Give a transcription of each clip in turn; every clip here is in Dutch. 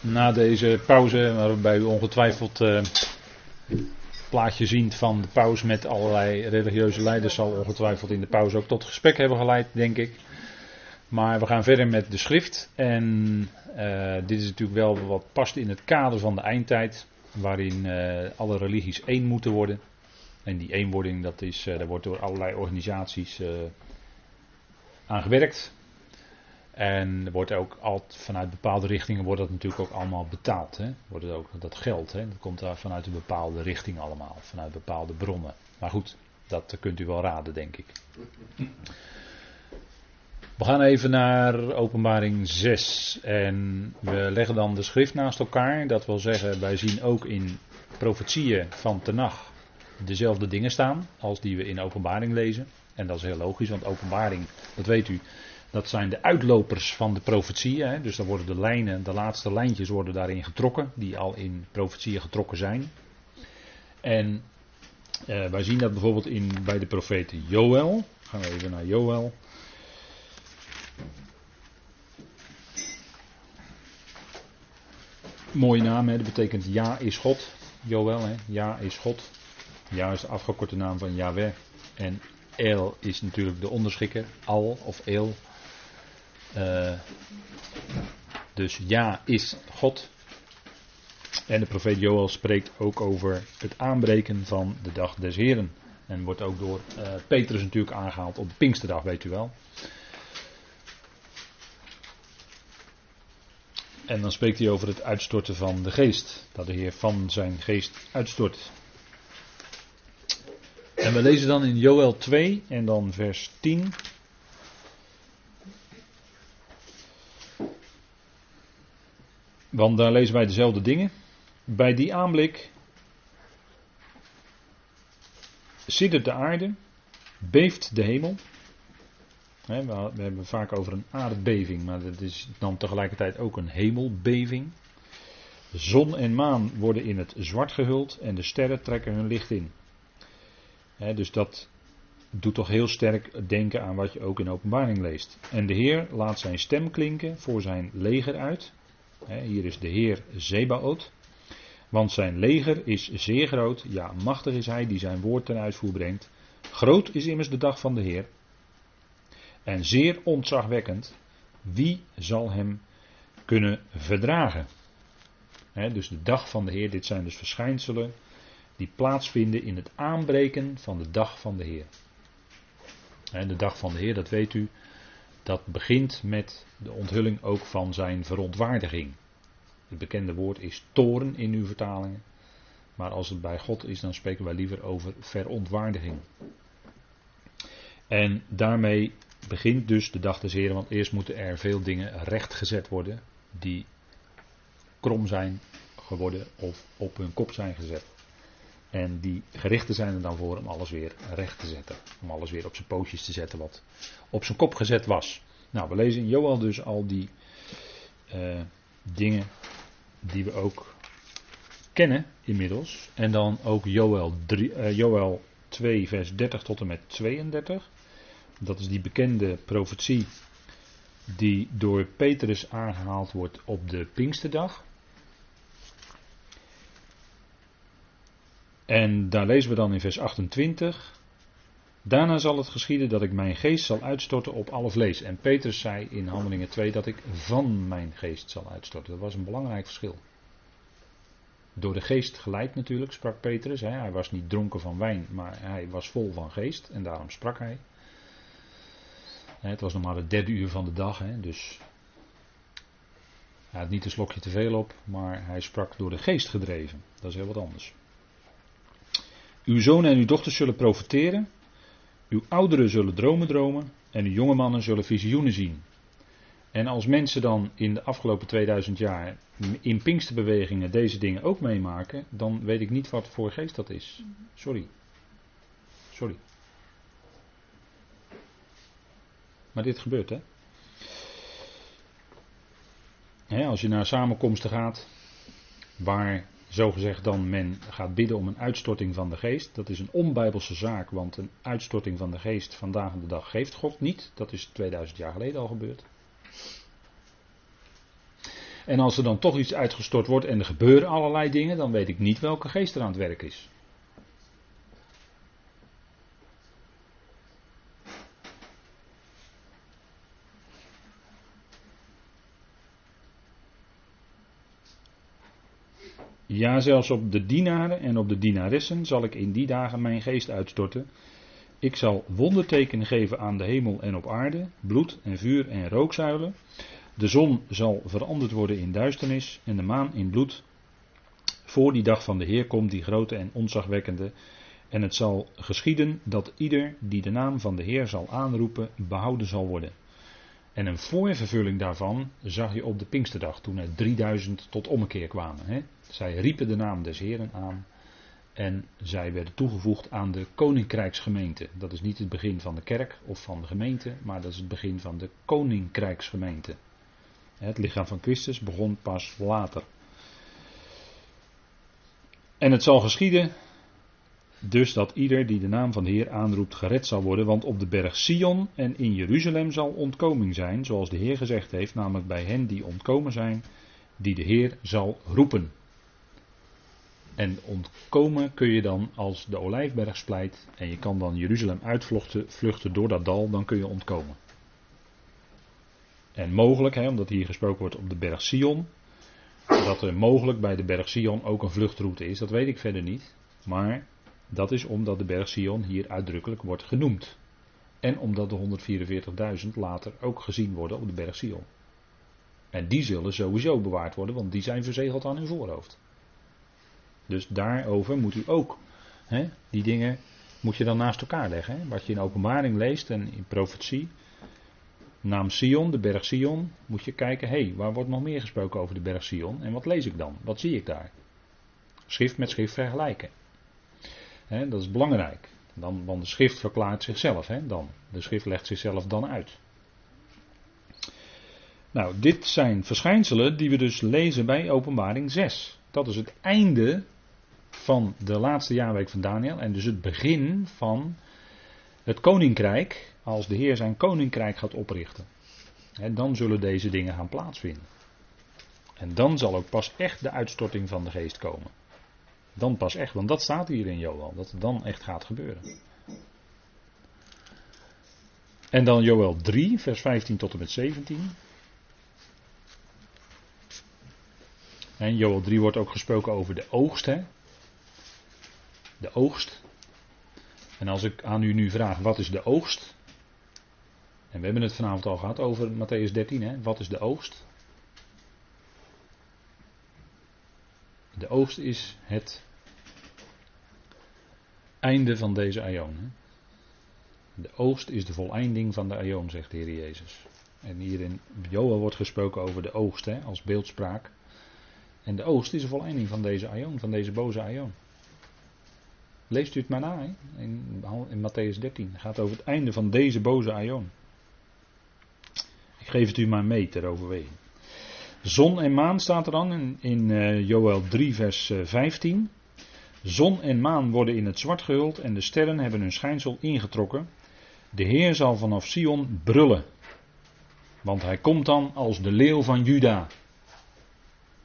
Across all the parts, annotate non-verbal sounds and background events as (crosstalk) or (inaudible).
na deze pauze, waarbij u ongetwijfeld uh, plaatje ziet van de paus met allerlei religieuze leiders, zal ongetwijfeld in de pauze ook tot gesprek hebben geleid, denk ik. Maar we gaan verder met de schrift. En uh, dit is natuurlijk wel wat past in het kader van de eindtijd, waarin uh, alle religies één moeten worden. En die eenwording, dat is, daar wordt door allerlei organisaties aan gewerkt. En wordt ook altijd vanuit bepaalde richtingen wordt dat natuurlijk ook allemaal betaald. Hè? Wordt ook dat geld, hè? dat komt daar vanuit een bepaalde richting allemaal, vanuit bepaalde bronnen. Maar goed, dat kunt u wel raden, denk ik. We gaan even naar openbaring 6. En we leggen dan de schrift naast elkaar. Dat wil zeggen, wij zien ook in profetieën van Tenach dezelfde dingen staan als die we in openbaring lezen. En dat is heel logisch, want openbaring, dat weet u, dat zijn de uitlopers van de profetieën. Dus dan worden de lijnen, de laatste lijntjes worden daarin getrokken, die al in profetieën getrokken zijn. En eh, wij zien dat bijvoorbeeld in, bij de profeet Joël. Gaan we even naar Joël. Mooie naam, hè? dat betekent ja is God. Joël, hè? ja is God. Ja is de afgekorte naam van Yahweh. En El is natuurlijk de onderschikker. Al of El uh, dus ja is God. En de profeet Joel spreekt ook over het aanbreken van de dag des Heren. En wordt ook door uh, Petrus natuurlijk aangehaald op de Pinksterdag, weet u wel. En dan spreekt hij over het uitstorten van de geest. Dat de Heer van zijn geest uitstort. En we lezen dan in Joel 2 en dan vers 10. Want daar lezen wij dezelfde dingen. Bij die aanblik siddert de aarde, beeft de hemel. we hebben vaak over een aardbeving, maar dat is dan tegelijkertijd ook een hemelbeving. Zon en maan worden in het zwart gehuld en de sterren trekken hun licht in. dus dat doet toch heel sterk denken aan wat je ook in openbaring leest. En de Heer laat zijn stem klinken voor zijn leger uit. Hier is de Heer Zebaot. Want zijn leger is zeer groot. Ja, machtig is hij die zijn woord ten uitvoer brengt. Groot is immers de dag van de Heer. En zeer ontzagwekkend. Wie zal hem kunnen verdragen? dus de dag van de Heer, dit zijn dus verschijnselen die plaatsvinden in het aanbreken van de dag van de Heer. de dag van de Heer, dat weet u, dat begint met de onthulling ook van zijn verontwaardiging. Het bekende woord is toren in uw vertalingen. Maar als het bij God is, dan spreken wij liever over verontwaardiging. En daarmee begint dus de dag des Heren, want eerst moeten er veel dingen rechtgezet worden die krom zijn geworden of op hun kop zijn gezet. En die gerichten zijn er dan voor om alles weer recht te zetten. Om alles weer op zijn pootjes te zetten wat op zijn kop gezet was. Nou, we lezen in Joel dus al die uh, dingen die we ook kennen inmiddels. En dan ook Joel, 3, uh, Joel 2, vers 30 tot en met 32. Dat is die bekende profetie die door Petrus aangehaald wordt op de Pinksterdag. En daar lezen we dan in vers 28. Daarna zal het geschieden dat ik mijn geest zal uitstorten op alle vlees. En Petrus zei in Handelingen 2 dat ik van mijn geest zal uitstorten. Dat was een belangrijk verschil. Door de geest geleid natuurlijk, sprak Petrus. Hij was niet dronken van wijn, maar hij was vol van geest. En daarom sprak hij. Het was nog maar het derde uur van de dag, dus hij had niet een slokje te veel op, maar hij sprak door de geest gedreven. Dat is heel wat anders. Uw zonen en uw dochters zullen profiteren. Uw ouderen zullen dromen dromen. En uw jonge mannen zullen visioenen zien. En als mensen dan in de afgelopen 2000 jaar in Pinksterbewegingen deze dingen ook meemaken, dan weet ik niet wat voor geest dat is. Sorry. Sorry. Maar dit gebeurt, hè? als je naar samenkomsten gaat, waar zogezegd dan men gaat bidden om een uitstorting van de geest. Dat is een onbijbelse zaak, want een uitstorting van de geest vandaag de dag geeft God niet. Dat is 2000 jaar geleden al gebeurd. En als er dan toch iets uitgestort wordt en er gebeuren allerlei dingen, dan weet ik niet welke geest er aan het werk is. Ja, zelfs op de dienaren en op de dienaressen zal ik in die dagen mijn geest uitstorten. Ik zal wondertekenen geven aan de hemel en op aarde, bloed en vuur en rookzuilen. De zon zal veranderd worden in duisternis en de maan in bloed. Voor die dag van de Heer komt, die grote en onzagwekkende. En het zal geschieden dat ieder die de naam van de Heer zal aanroepen, behouden zal worden. En een voorvervulling daarvan zag je op de Pinksterdag, toen er 3000 tot ommekeer kwamen. Hè? Zij riepen de naam des Heren aan en zij werden toegevoegd aan de koninkrijksgemeente. Dat is niet het begin van de kerk of van de gemeente, maar dat is het begin van de koninkrijksgemeente. Het lichaam van Christus begon pas later. En het zal geschieden dus dat ieder die de naam van de Heer aanroept gered zal worden, want op de berg Sion en in Jeruzalem zal ontkoming zijn, zoals de Heer gezegd heeft, namelijk bij hen die ontkomen zijn, die de Heer zal roepen. En ontkomen kun je dan als de olijfberg splijt en je kan dan Jeruzalem uitvluchten vluchten door dat dal, dan kun je ontkomen. En mogelijk, hè, omdat hier gesproken wordt op de berg Sion, dat er mogelijk bij de berg Sion ook een vluchtroute is, dat weet ik verder niet. Maar dat is omdat de berg Sion hier uitdrukkelijk wordt genoemd. En omdat de 144.000 later ook gezien worden op de berg Sion. En die zullen sowieso bewaard worden, want die zijn verzegeld aan hun voorhoofd. Dus daarover moet u ook, hè, die dingen moet je dan naast elkaar leggen. Wat je in openbaring leest en in profetie, naam Sion, de berg Sion, moet je kijken, hé, hey, waar wordt nog meer gesproken over de berg Sion en wat lees ik dan? Wat zie ik daar? Schrift met schrift vergelijken. Dat is belangrijk. Dan, want de schrift verklaart zichzelf dan. De schrift legt zichzelf dan uit. Nou, dit zijn verschijnselen die we dus lezen bij openbaring 6. Dat is het einde van de laatste jaarweek van Daniel en dus het begin van het koninkrijk, als de Heer zijn koninkrijk gaat oprichten. En dan zullen deze dingen gaan plaatsvinden. En dan zal ook pas echt de uitstorting van de geest komen. Dan pas echt, want dat staat hier in Joel, dat het dan echt gaat gebeuren. En dan Joel 3, vers 15 tot en met 17. En Joel 3 wordt ook gesproken over de oogst. Hè? De oogst. En als ik aan u nu vraag, wat is de oogst? En we hebben het vanavond al gehad over Matthäus 13, hè? wat is de oogst? De oogst is het einde van deze aion. De oogst is de voleinding van de aion, zegt de Heer Jezus. En hier in Joel wordt gesproken over de oogst hè, als beeldspraak. En de oogst is de voleinding van deze aion, van deze boze aion. Leest u het maar na hè? In, in Matthäus 13. Het gaat over het einde van deze boze aion. Ik geef het u maar mee ter overweging. Zon en maan staat er dan in, in uh, Joel 3 vers 15. Zon en maan worden in het zwart gehuld en de sterren hebben hun schijnsel ingetrokken. De Heer zal vanaf Sion brullen. Want hij komt dan als de leeuw van Juda.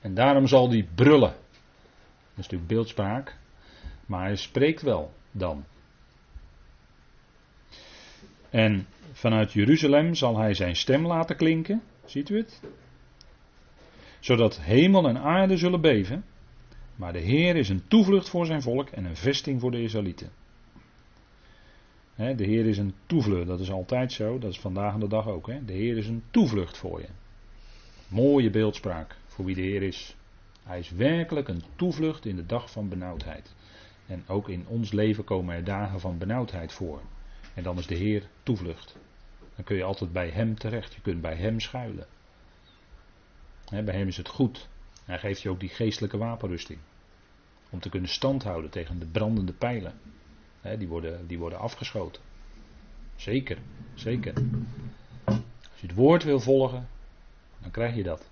En daarom zal hij brullen. Dat is natuurlijk beeldspraak. Maar hij spreekt wel dan. En vanuit Jeruzalem zal hij zijn stem laten klinken. Ziet u het? Zodat hemel en aarde zullen beven. Maar de Heer is een toevlucht voor zijn volk en een vesting voor de Israëlieten. De Heer is een toevlucht, dat is altijd zo, dat is vandaag de dag ook. De Heer is een toevlucht voor je. Mooie beeldspraak voor wie de Heer is. Hij is werkelijk een toevlucht in de dag van benauwdheid. En ook in ons leven komen er dagen van benauwdheid voor. En dan is de Heer toevlucht. Dan kun je altijd bij Hem terecht. Je kunt bij Hem schuilen. bij Hem is het goed. Hij geeft je ook die geestelijke wapenrusting. Om te kunnen standhouden tegen de brandende pijlen. die, worden, die worden afgeschoten. Zeker, zeker. Als je het woord wil volgen, dan krijg je dat.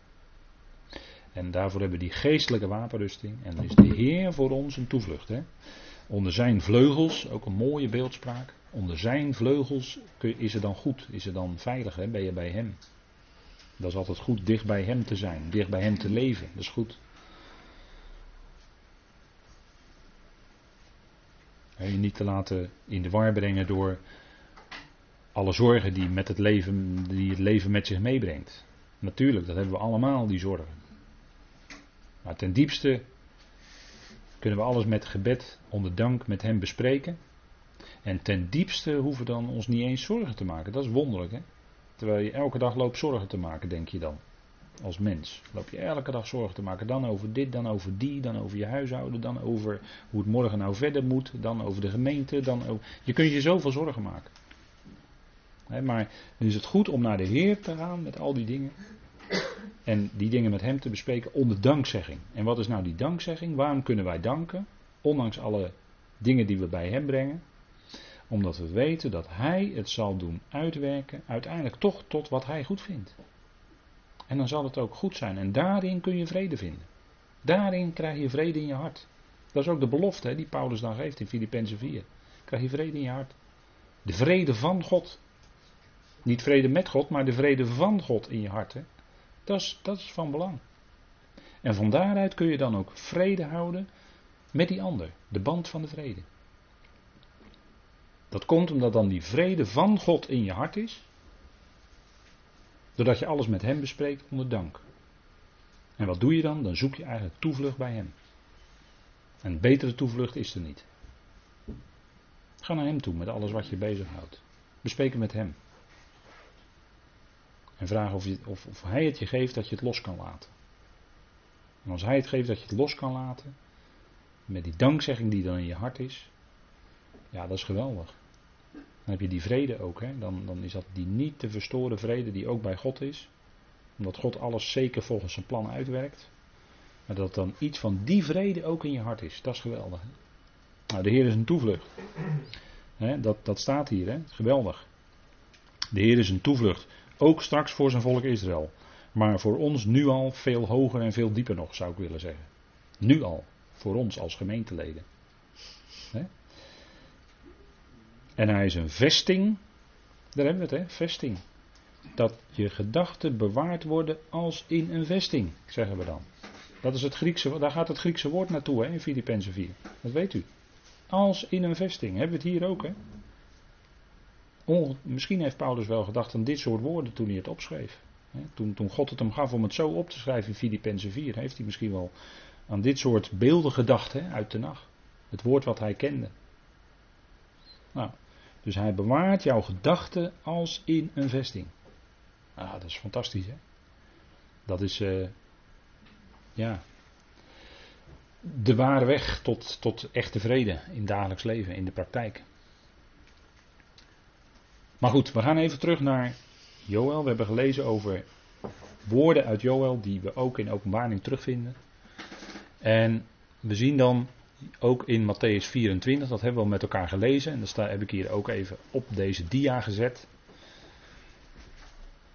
En daarvoor hebben we die geestelijke wapenrusting. En dan is de Heer voor ons een toevlucht. Onder zijn vleugels, ook een mooie beeldspraak. Onder zijn vleugels is het dan goed, is het dan veilig, ben je bij hem. Dat is altijd goed dicht bij Hem te zijn, dicht bij Hem te leven. Dat is goed. je niet te laten in de war brengen door alle zorgen die, met het leven, die het leven met zich meebrengt. Natuurlijk, dat hebben we allemaal, die zorgen. Maar ten diepste kunnen we alles met gebed onder dank met Hem bespreken. En ten diepste hoeven we dan ons niet eens zorgen te maken. Dat is wonderlijk, hè? Terwijl je elke dag loopt zorgen te maken, denk je dan. Als mens. Loop je elke dag zorgen te maken. Dan over dit, dan over die, dan over je huishouden, dan over hoe het morgen nou verder moet, dan over de gemeente. Dan over... Je kunt je zoveel zorgen maken. maar dan is het goed om naar de Heer te gaan met al die dingen. En die dingen met Hem te bespreken onder dankzegging. En wat is nou die dankzegging? Waarom kunnen wij danken? Ondanks alle dingen die we bij Hem brengen omdat we weten dat Hij het zal doen uitwerken, uiteindelijk toch tot wat Hij goed vindt. En dan zal het ook goed zijn. En daarin kun je vrede vinden. Daarin krijg je vrede in je hart. Dat is ook de belofte hè, die Paulus dan geeft in Filippenzen 4. Krijg je vrede in je hart. De vrede van God. Niet vrede met God, maar de vrede van God in je hart. Hè. Dat, is, dat is van belang. En van daaruit kun je dan ook vrede houden met die ander. De band van de vrede. Dat komt omdat dan die vrede van God in je hart is. Doordat je alles met Hem bespreekt onder dank. En wat doe je dan? Dan zoek je eigenlijk toevlucht bij Hem. En betere toevlucht is er niet. Ga naar Hem toe met alles wat je bezighoudt. Bespreek het met Hem. En vraag of, je, of, of Hij het je geeft dat je het los kan laten. En als Hij het geeft dat je het los kan laten, met die dankzegging die dan in je hart is, ja, dat is geweldig. Dan heb je die vrede ook. Hè? Dan, dan is dat die niet te verstoren vrede die ook bij God is. Omdat God alles zeker volgens zijn plan uitwerkt. Maar dat dan iets van die vrede ook in je hart is. Dat is geweldig. Hè? Nou, de Heer is een toevlucht. Hè? Dat, dat staat hier. Hè? Geweldig. De Heer is een toevlucht. Ook straks voor zijn volk Israël. Maar voor ons nu al veel hoger en veel dieper nog, zou ik willen zeggen. Nu al. Voor ons als gemeenteleden. Hè? En hij is een vesting. Daar hebben we het, hè? Vesting. Dat je gedachten bewaard worden als in een vesting, zeggen we dan. Dat is het Griekse, daar gaat het Griekse woord naartoe, hè, in Filippenzen 4. Dat weet u. Als in een vesting. Hebben we het hier ook, hè? misschien heeft Paulus wel gedacht aan dit soort woorden toen hij het opschreef. Toen, toen God het hem gaf om het zo op te schrijven in Filippenzen 4, heeft hij misschien wel aan dit soort beelden gedacht hè, uit de nacht. Het woord wat hij kende. Nou, dus hij bewaart jouw gedachten als in een vesting. Ah, dat is fantastisch, hè? Dat is, uh, ja, de ware weg tot, tot echte vrede in dagelijks leven, in de praktijk. Maar goed, we gaan even terug naar Joël. We hebben gelezen over woorden uit Joël die we ook in openbaring terugvinden. En we zien dan ook in Matthäus 24, dat hebben we al met elkaar gelezen. En dat heb ik hier ook even op deze dia gezet.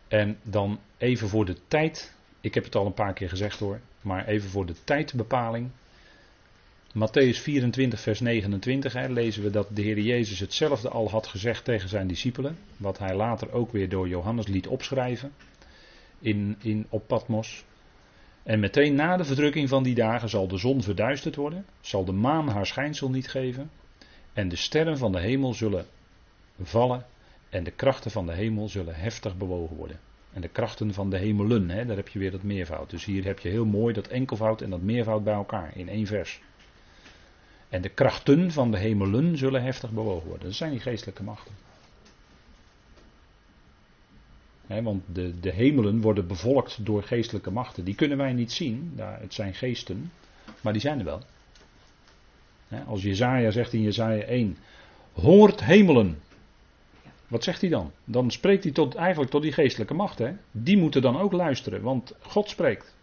En dan even voor de tijd. Ik heb het al een paar keer gezegd hoor. Maar even voor de tijdbepaling. Matthäus 24, vers 29 hè, lezen we dat de Heer Jezus hetzelfde al had gezegd tegen zijn discipelen. Wat hij later ook weer door Johannes liet opschrijven in, in, op Patmos. En meteen na de verdrukking van die dagen zal de zon verduisterd worden, zal de maan haar schijnsel niet geven, en de sterren van de hemel zullen vallen, en de krachten van de hemel zullen heftig bewogen worden. En de krachten van de hemelen, hè, daar heb je weer dat meervoud. Dus hier heb je heel mooi dat enkelvoud en dat meervoud bij elkaar in één vers. En de krachten van de hemelen zullen heftig bewogen worden. Dat zijn die geestelijke machten want de, de hemelen worden bevolkt door geestelijke machten. Die kunnen wij niet zien. het zijn geesten. Maar die zijn er wel. als Jezaja zegt in Jezaja 1. Hoort hemelen. Wat zegt hij dan? Dan spreekt hij tot, eigenlijk tot die geestelijke machten. Die moeten dan ook luisteren. Want God spreekt.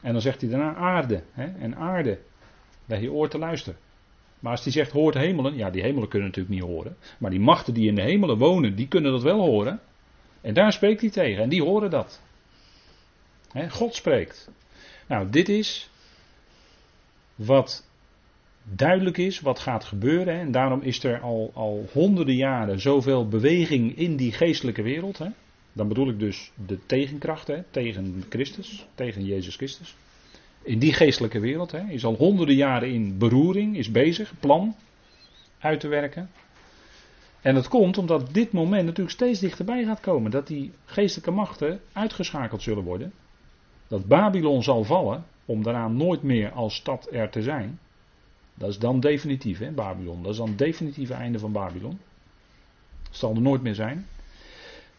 En dan zegt hij daarna aarde. en aarde. Leg je oor te luisteren. Maar als hij zegt hoort hemelen. Ja die hemelen kunnen natuurlijk niet horen. Maar die machten die in de hemelen wonen. Die kunnen dat wel horen. En daar spreekt hij tegen en die horen dat. God spreekt. Nou, dit is wat duidelijk is, wat gaat gebeuren. En daarom is er al, al honderden jaren zoveel beweging in die geestelijke wereld. Dan bedoel ik dus de tegenkracht hè, tegen Christus, tegen Jezus Christus. In die geestelijke wereld is al honderden jaren in beroering, is bezig, plan uit te werken. En dat komt omdat dit moment natuurlijk steeds dichterbij gaat komen. Dat die geestelijke machten uitgeschakeld zullen worden. Dat Babylon zal vallen, om daarna nooit meer als stad er te zijn. Dat is dan definitief, hè, Babylon. Dat is dan het definitieve einde van Babylon. Zal er nooit meer zijn.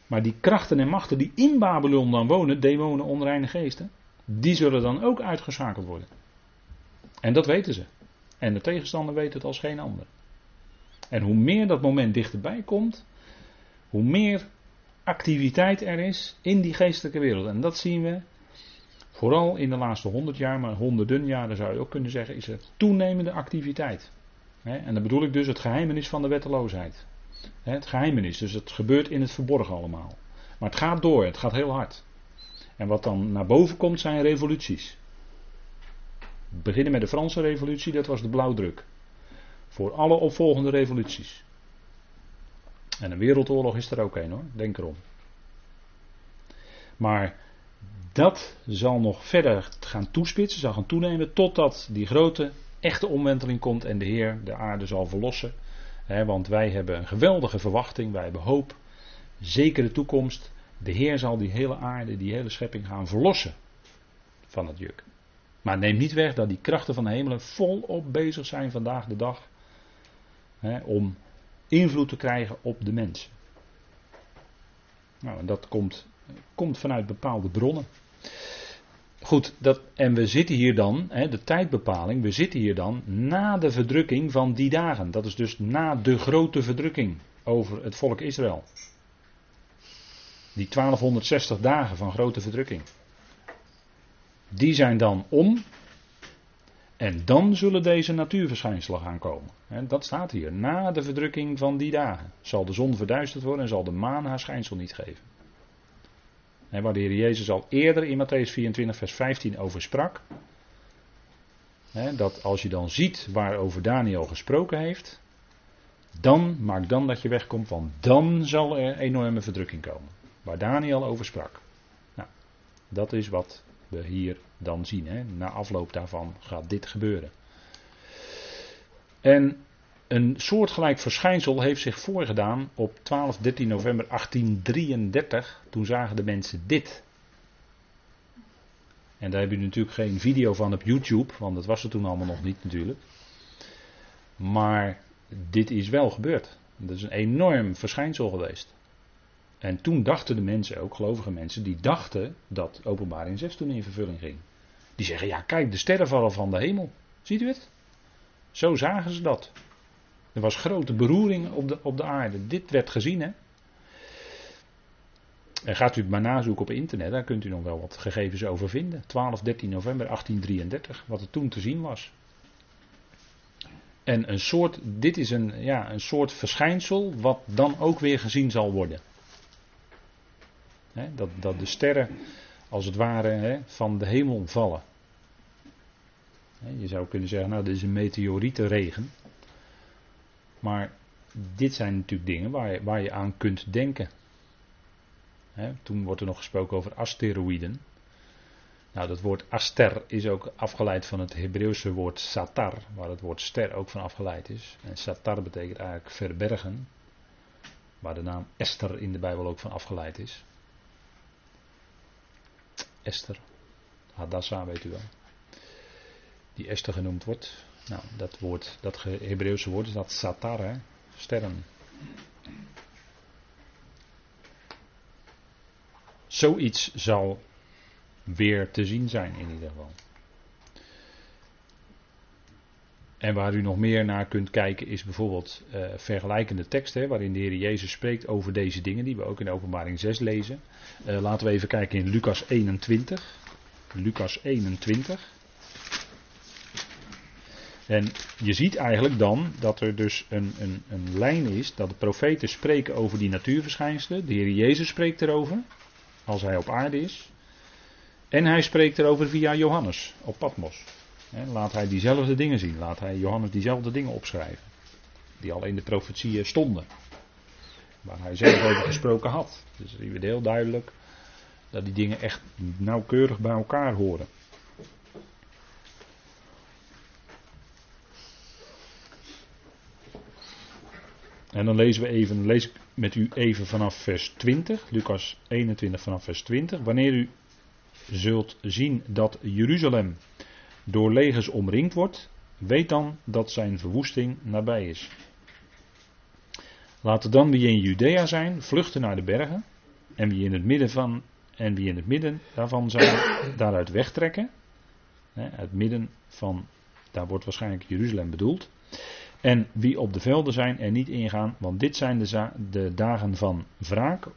Maar die krachten en machten die in Babylon dan wonen, demonen, onreine geesten, die zullen dan ook uitgeschakeld worden. En dat weten ze. En de tegenstander weet het als geen ander. En hoe meer dat moment dichterbij komt, hoe meer activiteit er is in die geestelijke wereld. En dat zien we vooral in de laatste honderd jaar, maar honderden jaren zou je ook kunnen zeggen, is er toenemende activiteit. En dan bedoel ik dus het geheimenis van de wetteloosheid. Het geheimenis, dus het gebeurt in het verborgen allemaal. Maar het gaat door, het gaat heel hard. En wat dan naar boven komt zijn revoluties. Beginnen met de Franse revolutie, dat was de blauwdruk. Voor alle opvolgende revoluties. En een wereldoorlog is er ook een hoor, denk erom. Maar dat zal nog verder gaan toespitsen, zal gaan toenemen, totdat die grote, echte omwenteling komt en de Heer de aarde zal verlossen. want wij hebben een geweldige verwachting, wij hebben hoop, zekere toekomst. De Heer zal die hele aarde, die hele schepping gaan verlossen van het juk. Maar neem niet weg dat die krachten van de hemelen volop bezig zijn vandaag de dag om invloed te krijgen op de mensen. Nou, en dat komt, komt vanuit bepaalde bronnen. Goed, dat, en we zitten hier dan, hè, de tijdbepaling, we zitten hier dan na de verdrukking van die dagen. Dat is dus na de grote verdrukking over het volk Israël. Die 1260 dagen van grote verdrukking. Die zijn dan om. En dan zullen deze natuurverschijnselen gaan komen. dat staat hier. Na de verdrukking van die dagen zal de zon verduisterd worden en zal de maan haar schijnsel niet geven. waar de Heer Jezus al eerder in Matthäus 24, vers 15 over sprak. dat als je dan ziet waarover Daniel gesproken heeft. Dan, maak dan dat je wegkomt, want dan zal er enorme verdrukking komen. Waar Daniel over sprak. Nou, dat is wat we hier dan zien. Hè. Na afloop daarvan gaat dit gebeuren. En een soortgelijk verschijnsel heeft zich voorgedaan op 12, 13 november 1833. Toen zagen de mensen dit. En daar heb je natuurlijk geen video van op YouTube, want dat was er toen allemaal nog niet natuurlijk. Maar dit is wel gebeurd. Dat is een enorm verschijnsel geweest. En toen dachten de mensen, ook gelovige mensen, die dachten dat openbaring 6 toen in vervulling ging. Die zeggen, ja kijk, de sterren vallen van de hemel. Ziet u het? Zo zagen ze dat. Er was grote beroering op de, op de aarde. Dit werd gezien, hè. En gaat u het maar nazoeken op internet, daar kunt u nog wel wat gegevens over vinden. 12, 13 november 1833, wat er toen te zien was. En een soort, dit is een, ja, een soort verschijnsel wat dan ook weer gezien zal worden dat, dat de sterren als het ware van de hemel vallen. je zou kunnen zeggen, nou dit is een meteorietenregen. Maar dit zijn natuurlijk dingen waar je, waar je aan kunt denken. toen wordt er nog gesproken over asteroïden. Nou, dat woord aster is ook afgeleid van het Hebreeuwse woord satar, waar het woord ster ook van afgeleid is. En satar betekent eigenlijk verbergen, waar de naam Esther in de Bijbel ook van afgeleid is. Esther. Hadassah weet u wel. Die Esther genoemd wordt. Nou, dat woord, dat Hebreeuwse woord is dat satar, hè? sterren. Zoiets zal weer te zien zijn in ieder geval. En waar u nog meer naar kunt kijken is bijvoorbeeld uh, vergelijkende teksten, waarin de Heer Jezus spreekt over deze dingen, die we ook in openbaring 6 lezen. Uh, laten we even kijken in Lucas 21. Lucas 21. En je ziet eigenlijk dan dat er dus een, een, een lijn is, dat de profeten spreken over die natuurverschijnselen. De Heer Jezus spreekt erover, als hij op aarde is. En hij spreekt erover via Johannes op Patmos laat hij diezelfde dingen zien. Laat hij Johannes diezelfde dingen opschrijven. Die al in de profetieën stonden. waar hij zelf over gesproken had. Dus hier wordt heel duidelijk dat die dingen echt nauwkeurig bij elkaar horen. En dan lezen we even, lees ik met u even vanaf vers 20, Lucas 21 vanaf vers 20. Wanneer u zult zien dat Jeruzalem door legers omringd wordt, weet dan dat zijn verwoesting nabij is. Laten dan wie in Judea zijn, vluchten naar de bergen, en wie in het midden van en wie in het midden daarvan zijn, (coughs) daaruit wegtrekken. het midden van, daar wordt waarschijnlijk Jeruzalem bedoeld. En wie op de velden zijn er niet ingaan, want dit zijn de, de dagen van wraak,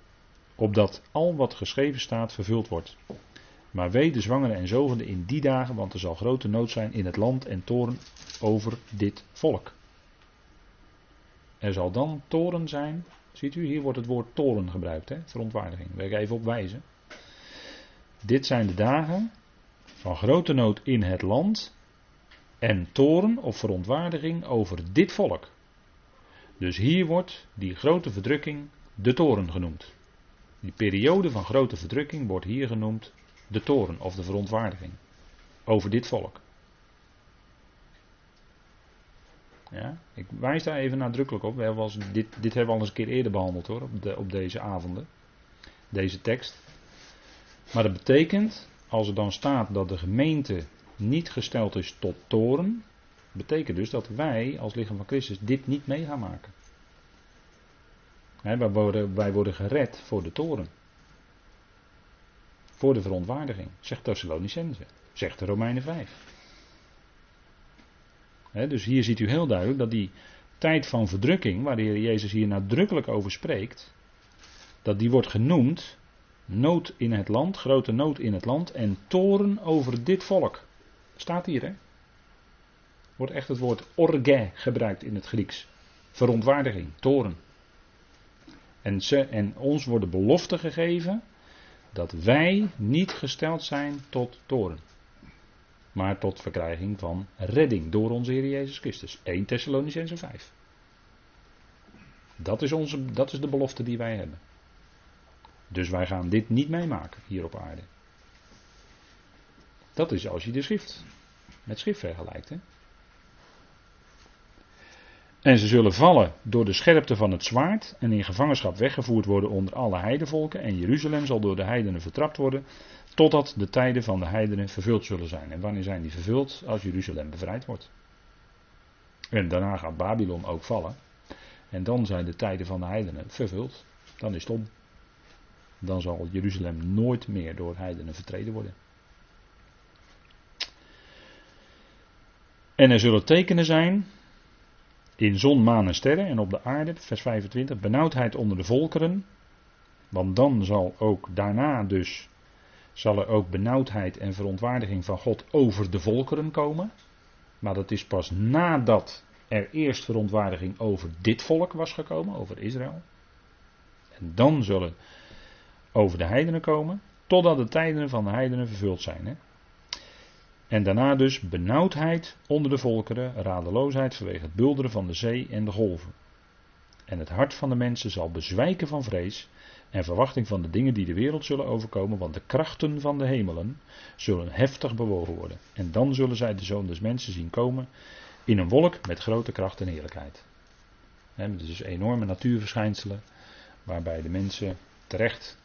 opdat al wat geschreven staat vervuld wordt. Maar wee de zwangeren en zogenden in die dagen, want er zal grote nood zijn in het land en toren over dit volk. Er zal dan toren zijn. Ziet u, hier wordt het woord toren gebruikt, hè? verontwaardiging. Wil ik even op wijzen. Dit zijn de dagen van grote nood in het land en toren of verontwaardiging over dit volk. Dus hier wordt die grote verdrukking de toren genoemd. Die periode van grote verdrukking wordt hier genoemd de toren of de verontwaardiging over dit volk. Ja, ik wijs daar even nadrukkelijk op. We hebben dit, dit hebben we al eens een keer eerder behandeld hoor, op, op deze avonden. Deze tekst. Maar dat betekent, als er dan staat dat de gemeente niet gesteld is tot toren, betekent dus dat wij als lichaam van Christus dit niet mee gaan maken. wij, worden, wij worden gered voor de toren. Voor de verontwaardiging, zegt Thessalonicense, zegt de Romeinen 5. dus hier ziet u heel duidelijk dat die tijd van verdrukking, waar de Heer Jezus hier nadrukkelijk over spreekt, dat die wordt genoemd nood in het land, grote nood in het land en toren over dit volk. Staat hier, hè? Wordt echt het woord orge gebruikt in het Grieks. Verontwaardiging, toren. En, ze, en ons wordt de belofte gegeven dat wij niet gesteld zijn tot toren. Maar tot verkrijging van redding door onze Heer Jezus Christus. 1 Thessalonicense 5. Dat is, onze, dat is de belofte die wij hebben. Dus wij gaan dit niet meemaken hier op aarde. Dat is als je de schrift met schrift vergelijkt. Hè? En ze zullen vallen door de scherpte van het zwaard en in gevangenschap weggevoerd worden onder alle heidenvolken. En Jeruzalem zal door de heidenen vertrapt worden, totdat de tijden van de heidenen vervuld zullen zijn. En wanneer zijn die vervuld? Als Jeruzalem bevrijd wordt. En daarna gaat Babylon ook vallen. En dan zijn de tijden van de heidenen vervuld. Dan is het om dan zal Jeruzalem nooit meer door heidenen vertreden worden. En er zullen tekenen zijn in zon, maan en sterren en op de aarde, vers 25, benauwdheid onder de volkeren. Want dan zal ook daarna dus, zal er ook benauwdheid en verontwaardiging van God over de volkeren komen. Maar dat is pas nadat er eerst verontwaardiging over dit volk was gekomen, over Israël. En dan zullen over de heidenen komen, totdat de tijden van de heidenen vervuld zijn. Hè? En daarna dus benauwdheid onder de volkeren, radeloosheid vanwege het bulderen van de zee en de golven. En het hart van de mensen zal bezwijken van vrees en verwachting van de dingen die de wereld zullen overkomen, want de krachten van de hemelen zullen heftig bewogen worden. En dan zullen zij de zoon des mensen zien komen in een wolk met grote kracht en heerlijkheid. He, dus enorme natuurverschijnselen waarbij de mensen terecht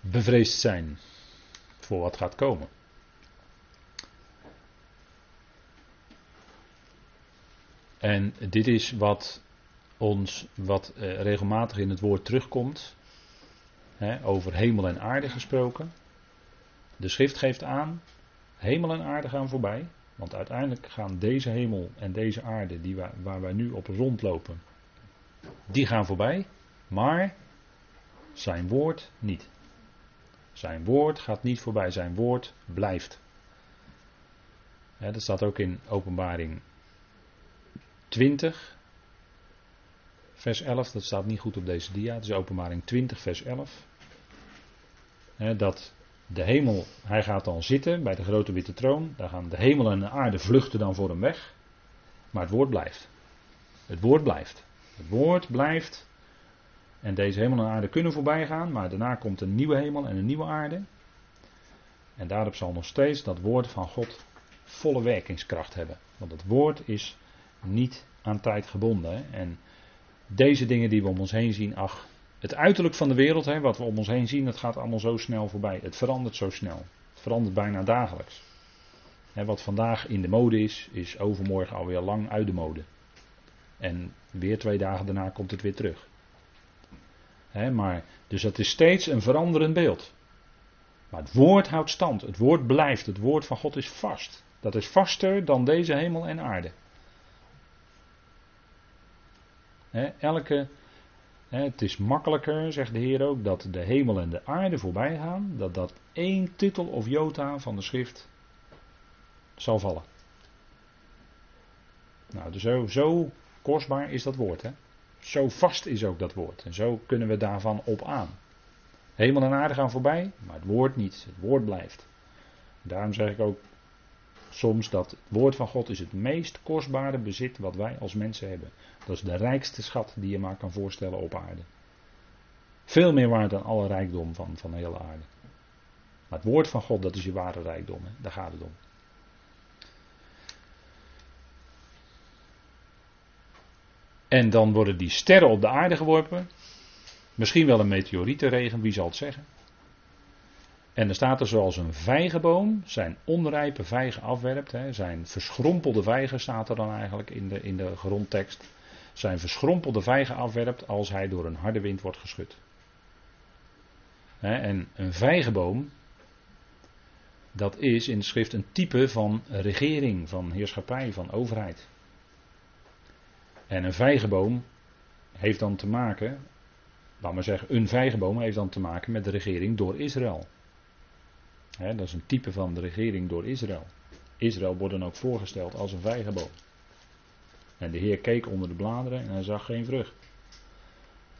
bevreesd zijn voor wat gaat komen. En dit is wat ons, wat uh, regelmatig in het woord terugkomt, hè, over hemel en aarde gesproken. De schrift geeft aan, hemel en aarde gaan voorbij, want uiteindelijk gaan deze hemel en deze aarde die waar wij nu op rondlopen, die gaan voorbij, maar zijn woord niet. Zijn woord gaat niet voorbij, zijn woord blijft. dat staat ook in Openbaring 20, vers 11. Dat staat niet goed op deze dia. Het is Openbaring 20, vers 11. dat de hemel, hij gaat dan zitten bij de grote witte troon. Daar gaan de hemel en de aarde vluchten dan voor hem weg. Maar het woord blijft. Het woord blijft. Het woord blijft En deze hemel en aarde kunnen voorbij gaan, maar daarna komt een nieuwe hemel en een nieuwe aarde. En daarop zal nog steeds dat woord van God volle werkingskracht hebben. Want het woord is niet aan tijd gebonden. En deze dingen die we om ons heen zien, ach, het uiterlijk van de wereld, hè, wat we om ons heen zien, dat gaat allemaal zo snel voorbij. Het verandert zo snel. Het verandert bijna dagelijks. Hè, wat vandaag in de mode is, is overmorgen alweer lang uit de mode. En weer twee dagen daarna komt het weer terug. Hè, maar, dus dat is steeds een veranderend beeld. Maar het woord houdt stand, het woord blijft, het woord van God is vast. Dat is vaster dan deze hemel en aarde. Elke, het is makkelijker, zegt de Heer ook, dat de hemel en de aarde voorbij gaan, dat dat één titel of jota van de schrift zal vallen. Nou, dus zo, zo kostbaar is dat woord. Hè? Zo vast is ook dat woord. En zo kunnen we daarvan op aan. Hemel en aarde gaan voorbij, maar het woord niet. Het woord blijft. Daarom zeg ik ook soms dat het woord van God is het meest kostbare bezit wat wij als mensen hebben. Dat is de rijkste schat die je maar kan voorstellen op aarde. Veel meer waard dan alle rijkdom van, van de hele aarde. Maar het woord van God, dat is je ware rijkdom. Daar gaat het om. En dan worden die sterren op de aarde geworpen. Misschien wel een meteorietenregen, wie zal het zeggen. En dan staat er zoals een vijgenboom zijn onrijpe vijgen afwerpt. Hè, zijn verschrompelde vijgen staat er dan eigenlijk in de, in de grondtekst. Zijn verschrompelde vijgen afwerpt als hij door een harde wind wordt geschud. Hè, en een vijgenboom, dat is in de schrift een type van regering, van heerschappij, van overheid. En een vijgenboom heeft dan te maken, laat maar zeggen, een vijgenboom heeft dan te maken met de regering door Israël. Dat is een type van de regering door Israël. Israël wordt dan ook voorgesteld als een vijgenboom. En de Heer keek onder de bladeren en hij zag geen vrucht.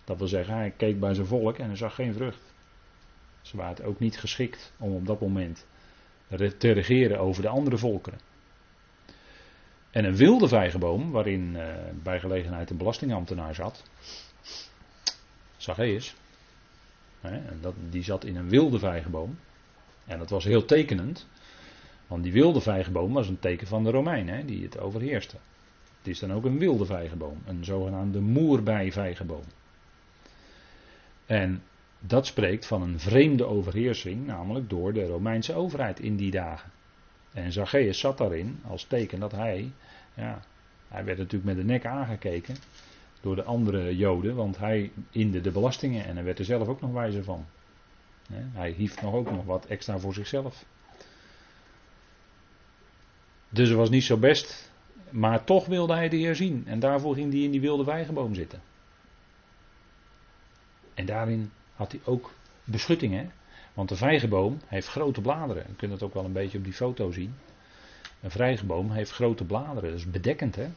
Dat wil zeggen, hij keek bij zijn volk en hij zag geen vrucht. Ze waren ook niet geschikt om op dat moment te regeren over de andere volkeren. En een wilde vijgenboom, waarin uh, bij gelegenheid een belastingambtenaar zat, Zacchaeus, hè, dat, die zat in een wilde vijgenboom. En dat was heel tekenend, want die wilde vijgenboom was een teken van de Romeinen, die het overheerste. Het is dan ook een wilde vijgenboom, een zogenaamde moerbij-vijgenboom. En dat spreekt van een vreemde overheersing, namelijk door de Romeinse overheid in die dagen. En Zacchaeus zat daarin als teken dat hij, ja, hij werd natuurlijk met de nek aangekeken door de andere Joden, want hij inde de belastingen en hij werd er zelf ook nog wijzer van. Hij hief nog ook nog wat extra voor zichzelf. Dus het was niet zo best, maar toch wilde hij de Heer zien en daarvoor ging hij in die wilde wijgenboom zitten. En daarin had hij ook beschutting, hè? Want de vijgenboom heeft grote bladeren. Je kunt het ook wel een beetje op die foto zien. Een vijgenboom heeft grote bladeren, dat is bedekkend hè.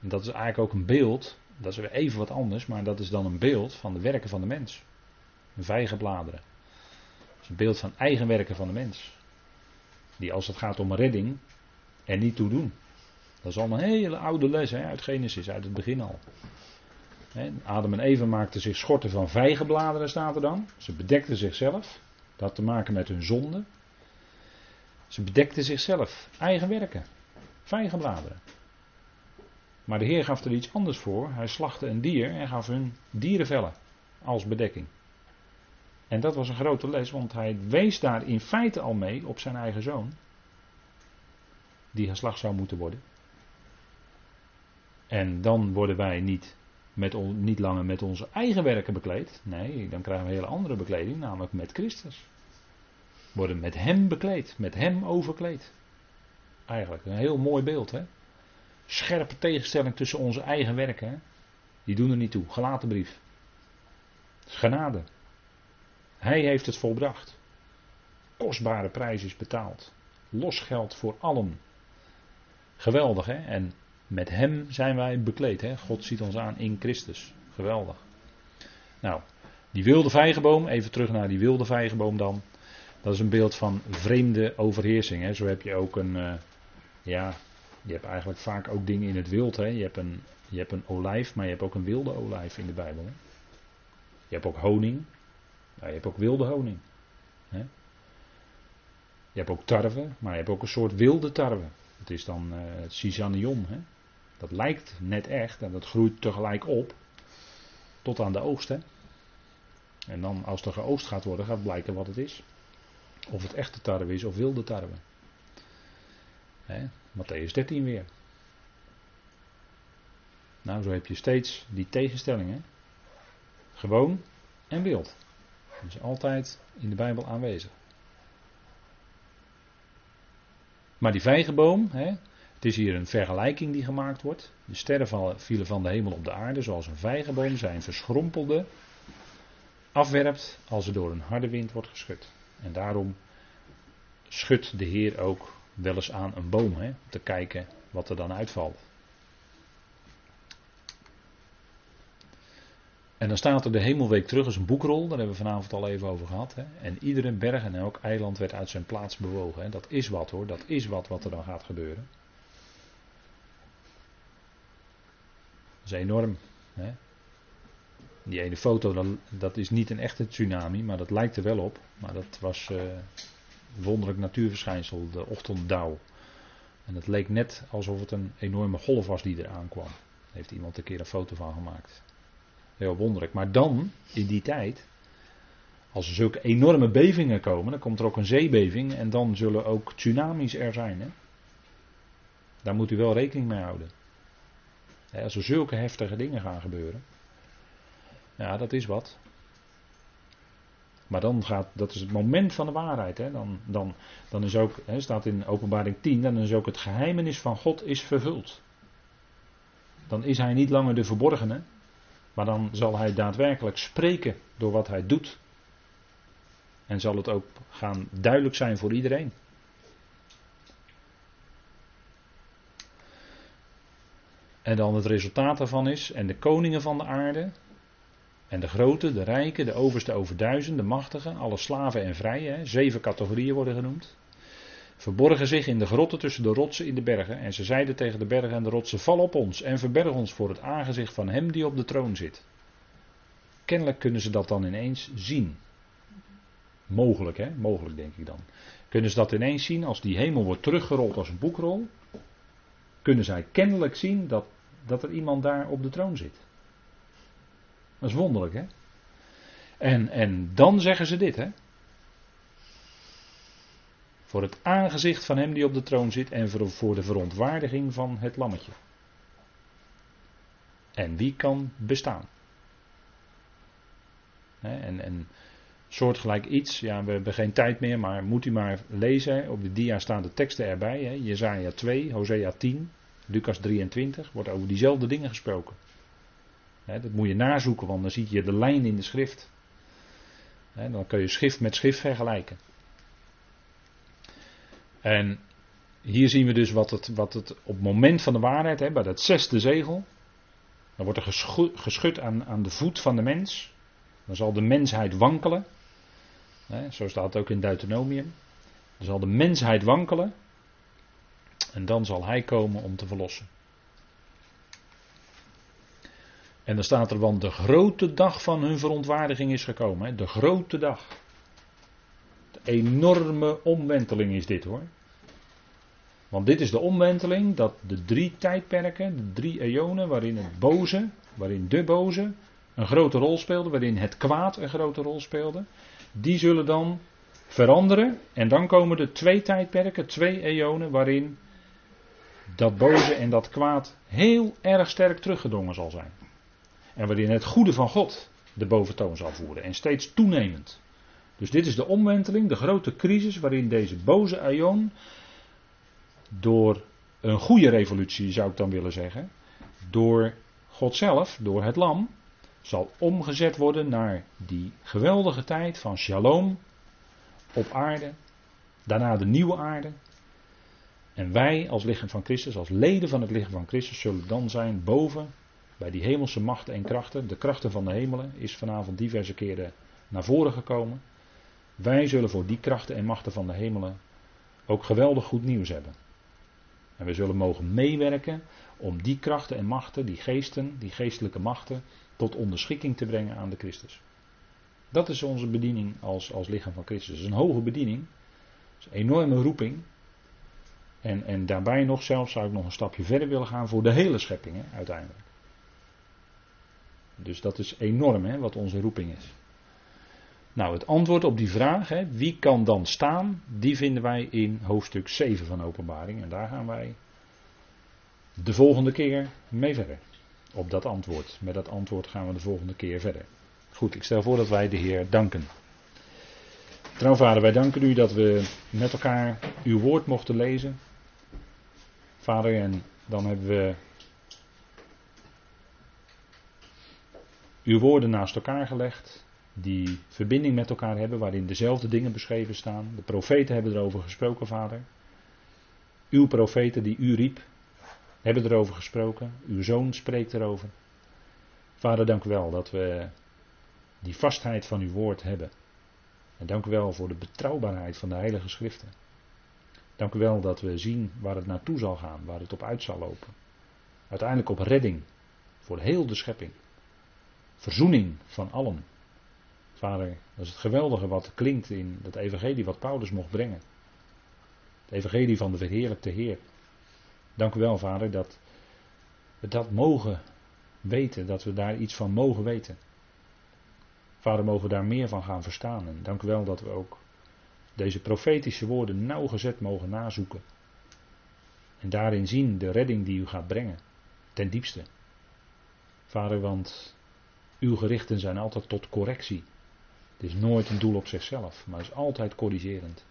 En dat is eigenlijk ook een beeld, dat is weer even wat anders, maar dat is dan een beeld van de werken van de mens. Vijgenbladeren. Dat is een beeld van eigen werken van de mens. Die als het gaat om redding er niet toe doen. Dat is al een hele oude les hè, uit Genesis, uit het begin al. Adam en Eva maakten zich schorten van vijgenbladeren, staat er dan. Ze bedekten zichzelf. Dat had te maken met hun zonde. Ze bedekten zichzelf. Eigen werken. Vijgenbladeren. Maar de Heer gaf er iets anders voor. Hij slachtte een dier en gaf hun dierenvellen als bedekking. En dat was een grote les, want hij wees daar in feite al mee op zijn eigen zoon. Die geslacht zou moeten worden. En dan worden wij niet met niet langer met onze eigen werken bekleed. Nee, dan krijgen we een hele andere bekleding, namelijk met Christus. Worden met Hem bekleed, met Hem overkleed. Eigenlijk een heel mooi beeld, hè? Scherpe tegenstelling tussen onze eigen werken? Die doen er niet toe. Gelaten brief. Genade. Hij heeft het volbracht. Kostbare prijs is betaald. Los geld voor allen. Geweldig, hè? En met hem zijn wij bekleed. Hè? God ziet ons aan in Christus. Geweldig. Nou, die wilde vijgenboom, even terug naar die wilde vijgenboom dan. Dat is een beeld van vreemde overheersing. Hè? Zo heb je ook een, uh, ja, je hebt eigenlijk vaak ook dingen in het wild. Hè? Je, hebt een, je hebt een olijf, maar je hebt ook een wilde olijf in de Bijbel. Hè? Je hebt ook honing. Nou, je hebt ook wilde honing. Hè? Je hebt ook tarwe, maar je hebt ook een soort wilde tarwe. Het is dan uh, het Cisanion. Hè? Dat lijkt net echt en dat groeit tegelijk op. Tot aan de oogst. Hè? En dan als er geoogst gaat worden, gaat blijken wat het is. Of het echte tarwe is of wilde tarwe. Hè? Matthäus 13 weer. Nou, zo heb je steeds die tegenstellingen. Gewoon en wild. Is altijd in de Bijbel aanwezig. Maar die vijgenboom, hè, het is hier een vergelijking die gemaakt wordt. De sterren vielen van de hemel op de aarde, zoals een vijgenboom zijn verschrompelde afwerpt als er door een harde wind wordt geschud. En daarom schudt de Heer ook wel eens aan een boom, hè, om te kijken wat er dan uitvalt. En dan staat er de hemelweek terug als een boekrol, daar hebben we vanavond al even over gehad. Hè. En iedere berg en elk eiland werd uit zijn plaats bewogen. Hè. Dat is wat hoor, dat is wat wat er dan gaat gebeuren. Dat is enorm. Hè. Die ene foto, dat is niet een echte tsunami, maar dat lijkt er wel op. Maar dat was uh, wonderlijk natuurverschijnsel, de ochtenddauw. En het leek net alsof het een enorme golf was die er aankwam. Daar heeft iemand een keer een foto van gemaakt. Heel wonderlijk. Maar dan, in die tijd, als er zulke enorme bevingen komen, dan komt er ook een zeebeving en dan zullen ook tsunamis er zijn. Hè? Daar moet u wel rekening mee houden. Als er zulke heftige dingen gaan gebeuren. Ja, dat is wat. Maar dan gaat, dat is het moment van de waarheid. Hè? Dan, dan, dan is ook, hè, staat in openbaring 10, dan is ook het geheimenis van God is vervuld. Dan is hij niet langer de verborgene, maar dan zal hij daadwerkelijk spreken door wat hij doet. En zal het ook gaan duidelijk zijn voor iedereen. En dan het resultaat daarvan is, en de koningen van de aarde, en de grote, de rijken, de overste over duizend, de machtigen, alle slaven en vrije, zeven categorieën worden genoemd, verborgen zich in de grotten tussen de rotsen in de bergen. En ze zeiden tegen de bergen en de rotsen: Val op ons en verberg ons voor het aangezicht van hem die op de troon zit. Kennelijk kunnen ze dat dan ineens zien. Mogelijk, hè? Mogelijk, denk ik dan. Kunnen ze dat ineens zien als die hemel wordt teruggerold als een boekrol? Kunnen zij kennelijk zien dat, dat er iemand daar op de troon zit? Dat is wonderlijk, hè? En, en dan zeggen ze dit, hè? Voor het aangezicht van hem die op de troon zit en voor de verontwaardiging van het lammetje. En wie kan bestaan? En, en soortgelijk iets, ja, we hebben geen tijd meer, maar moet u maar lezen. Op de dia staan de teksten erbij. Hè. Jezaja 2, Hosea 10, Lucas 23, wordt over diezelfde dingen gesproken. dat moet je nazoeken, want dan zie je de lijn in de schrift. dan kun je schrift met schrift vergelijken. En hier zien we dus wat het, wat het op het moment van de waarheid, hè, bij dat zesde zegel, dan wordt er geschud aan, aan de voet van de mens. Dan zal de mensheid wankelen. Hè, zo staat het ook in Deuteronomium. Dan zal de mensheid wankelen. En dan zal hij komen om te verlossen. En dan staat er, want de grote dag van hun verontwaardiging is gekomen. De grote dag enorme omwenteling is dit hoor. Want dit is de omwenteling dat de drie tijdperken, de drie eonen waarin het boze, waarin de boze een grote rol speelde, waarin het kwaad een grote rol speelde, die zullen dan veranderen. En dan komen de twee tijdperken, twee eonen, waarin dat boze en dat kwaad heel erg sterk teruggedrongen zal zijn. En waarin het goede van God de boventoon zal voeren en steeds toenemend. Dus dit is de omwenteling, de grote crisis waarin deze boze aion door een goede revolutie zou ik dan willen zeggen, door God zelf, door het lam, zal omgezet worden naar die geweldige tijd van shalom op aarde, daarna de nieuwe aarde. En wij als lichaam van Christus, als leden van het lichaam van Christus, zullen dan zijn boven bij die hemelse machten en krachten. De krachten van de hemelen is vanavond diverse keren naar voren gekomen. Wij zullen voor die krachten en machten van de hemelen ook geweldig goed nieuws hebben. En we zullen mogen meewerken om die krachten en machten, die geesten, die geestelijke machten, tot onderschikking te brengen aan de Christus. Dat is onze bediening als, als lichaam van Christus. Dat is een hoge bediening. Is een enorme roeping. En, en daarbij nog zelfs zou ik nog een stapje verder willen gaan voor de hele schepping uiteindelijk. Dus dat is enorm hè, wat onze roeping is. Nou, het antwoord op die vraag, hè, wie kan dan staan, die vinden wij in hoofdstuk 7 van Openbaring. En daar gaan wij de volgende keer mee verder. Op dat antwoord. Met dat antwoord gaan we de volgende keer verder. Goed, ik stel voor dat wij de Heer danken. Trouw vader, wij danken u dat we met elkaar uw woord mochten lezen. Vader, en dan hebben we uw woorden naast elkaar gelegd, die verbinding met elkaar hebben, waarin dezelfde dingen beschreven staan. De profeten hebben erover gesproken, Vader. Uw profeten die u riep, hebben erover gesproken. Uw zoon spreekt erover. Vader, dank u wel dat we die vastheid van uw woord hebben. En dank u wel voor de betrouwbaarheid van de Heilige Schriften. Dank u wel dat we zien waar het naartoe zal gaan, waar het op uit zal lopen. Uiteindelijk op redding voor heel de schepping. Verzoening van allen. Vader, dat is het geweldige wat klinkt in dat evangelie wat Paulus mocht brengen. Het evangelie van de verheerlijkte Heer. Dank u wel, Vader, dat we dat mogen weten, dat we daar iets van mogen weten. Vader, mogen we daar meer van gaan verstaan. En dank u wel dat we ook deze profetische woorden nauwgezet mogen nazoeken. En daarin zien de redding die u gaat brengen, ten diepste. Vader, want uw gerichten zijn altijd tot correctie. Is nooit een doel op zichzelf, maar is altijd corrigerend.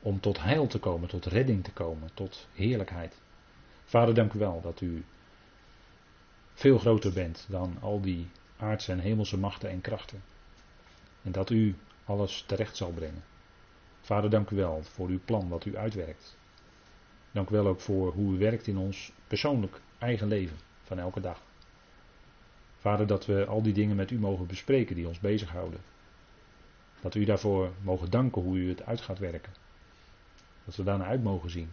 Om tot heil te komen, tot redding te komen, tot heerlijkheid. Vader, dank u wel dat u veel groter bent dan al die aardse en hemelse machten en krachten. En dat u alles terecht zal brengen. Vader, dank u wel voor uw plan wat u uitwerkt. Dank u wel ook voor hoe u werkt in ons persoonlijk eigen leven van elke dag. Vader, dat we al die dingen met u mogen bespreken die ons bezighouden. Dat u daarvoor mogen danken hoe u het uit gaat werken. Dat we daarna uit mogen zien.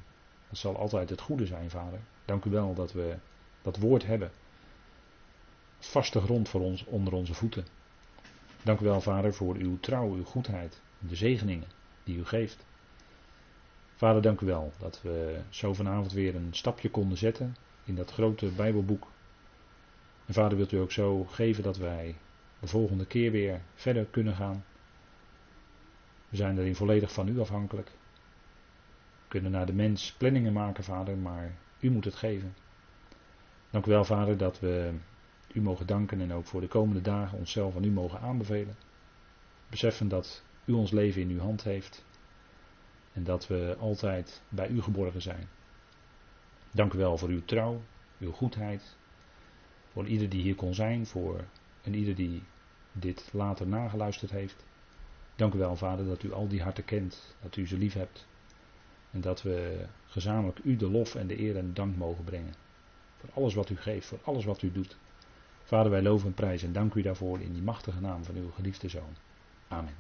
Dat zal altijd het goede zijn, Vader. Dank u wel dat we dat woord hebben. Vaste grond voor ons onder onze voeten. Dank u wel, Vader, voor uw trouw, uw goedheid, de zegeningen die u geeft. Vader, dank u wel dat we zo vanavond weer een stapje konden zetten in dat grote Bijbelboek. En Vader, wilt u ook zo geven dat wij de volgende keer weer verder kunnen gaan. We zijn erin volledig van u afhankelijk. We kunnen naar de mens planningen maken, Vader, maar u moet het geven. Dank u wel, Vader, dat we u mogen danken en ook voor de komende dagen onszelf aan u mogen aanbevelen. Beseffen dat u ons leven in uw hand heeft en dat we altijd bij u geborgen zijn. Dank u wel voor uw trouw, uw goedheid, voor ieder die hier kon zijn, voor en ieder die dit later nageluisterd heeft. Dank u wel, Vader, dat u al die harten kent, dat u ze lief hebt. En dat we gezamenlijk u de lof en de eer en de dank mogen brengen. Voor alles wat u geeft, voor alles wat u doet. Vader, wij loven en prijzen en dank u daarvoor in die machtige naam van uw geliefde Zoon. Amen.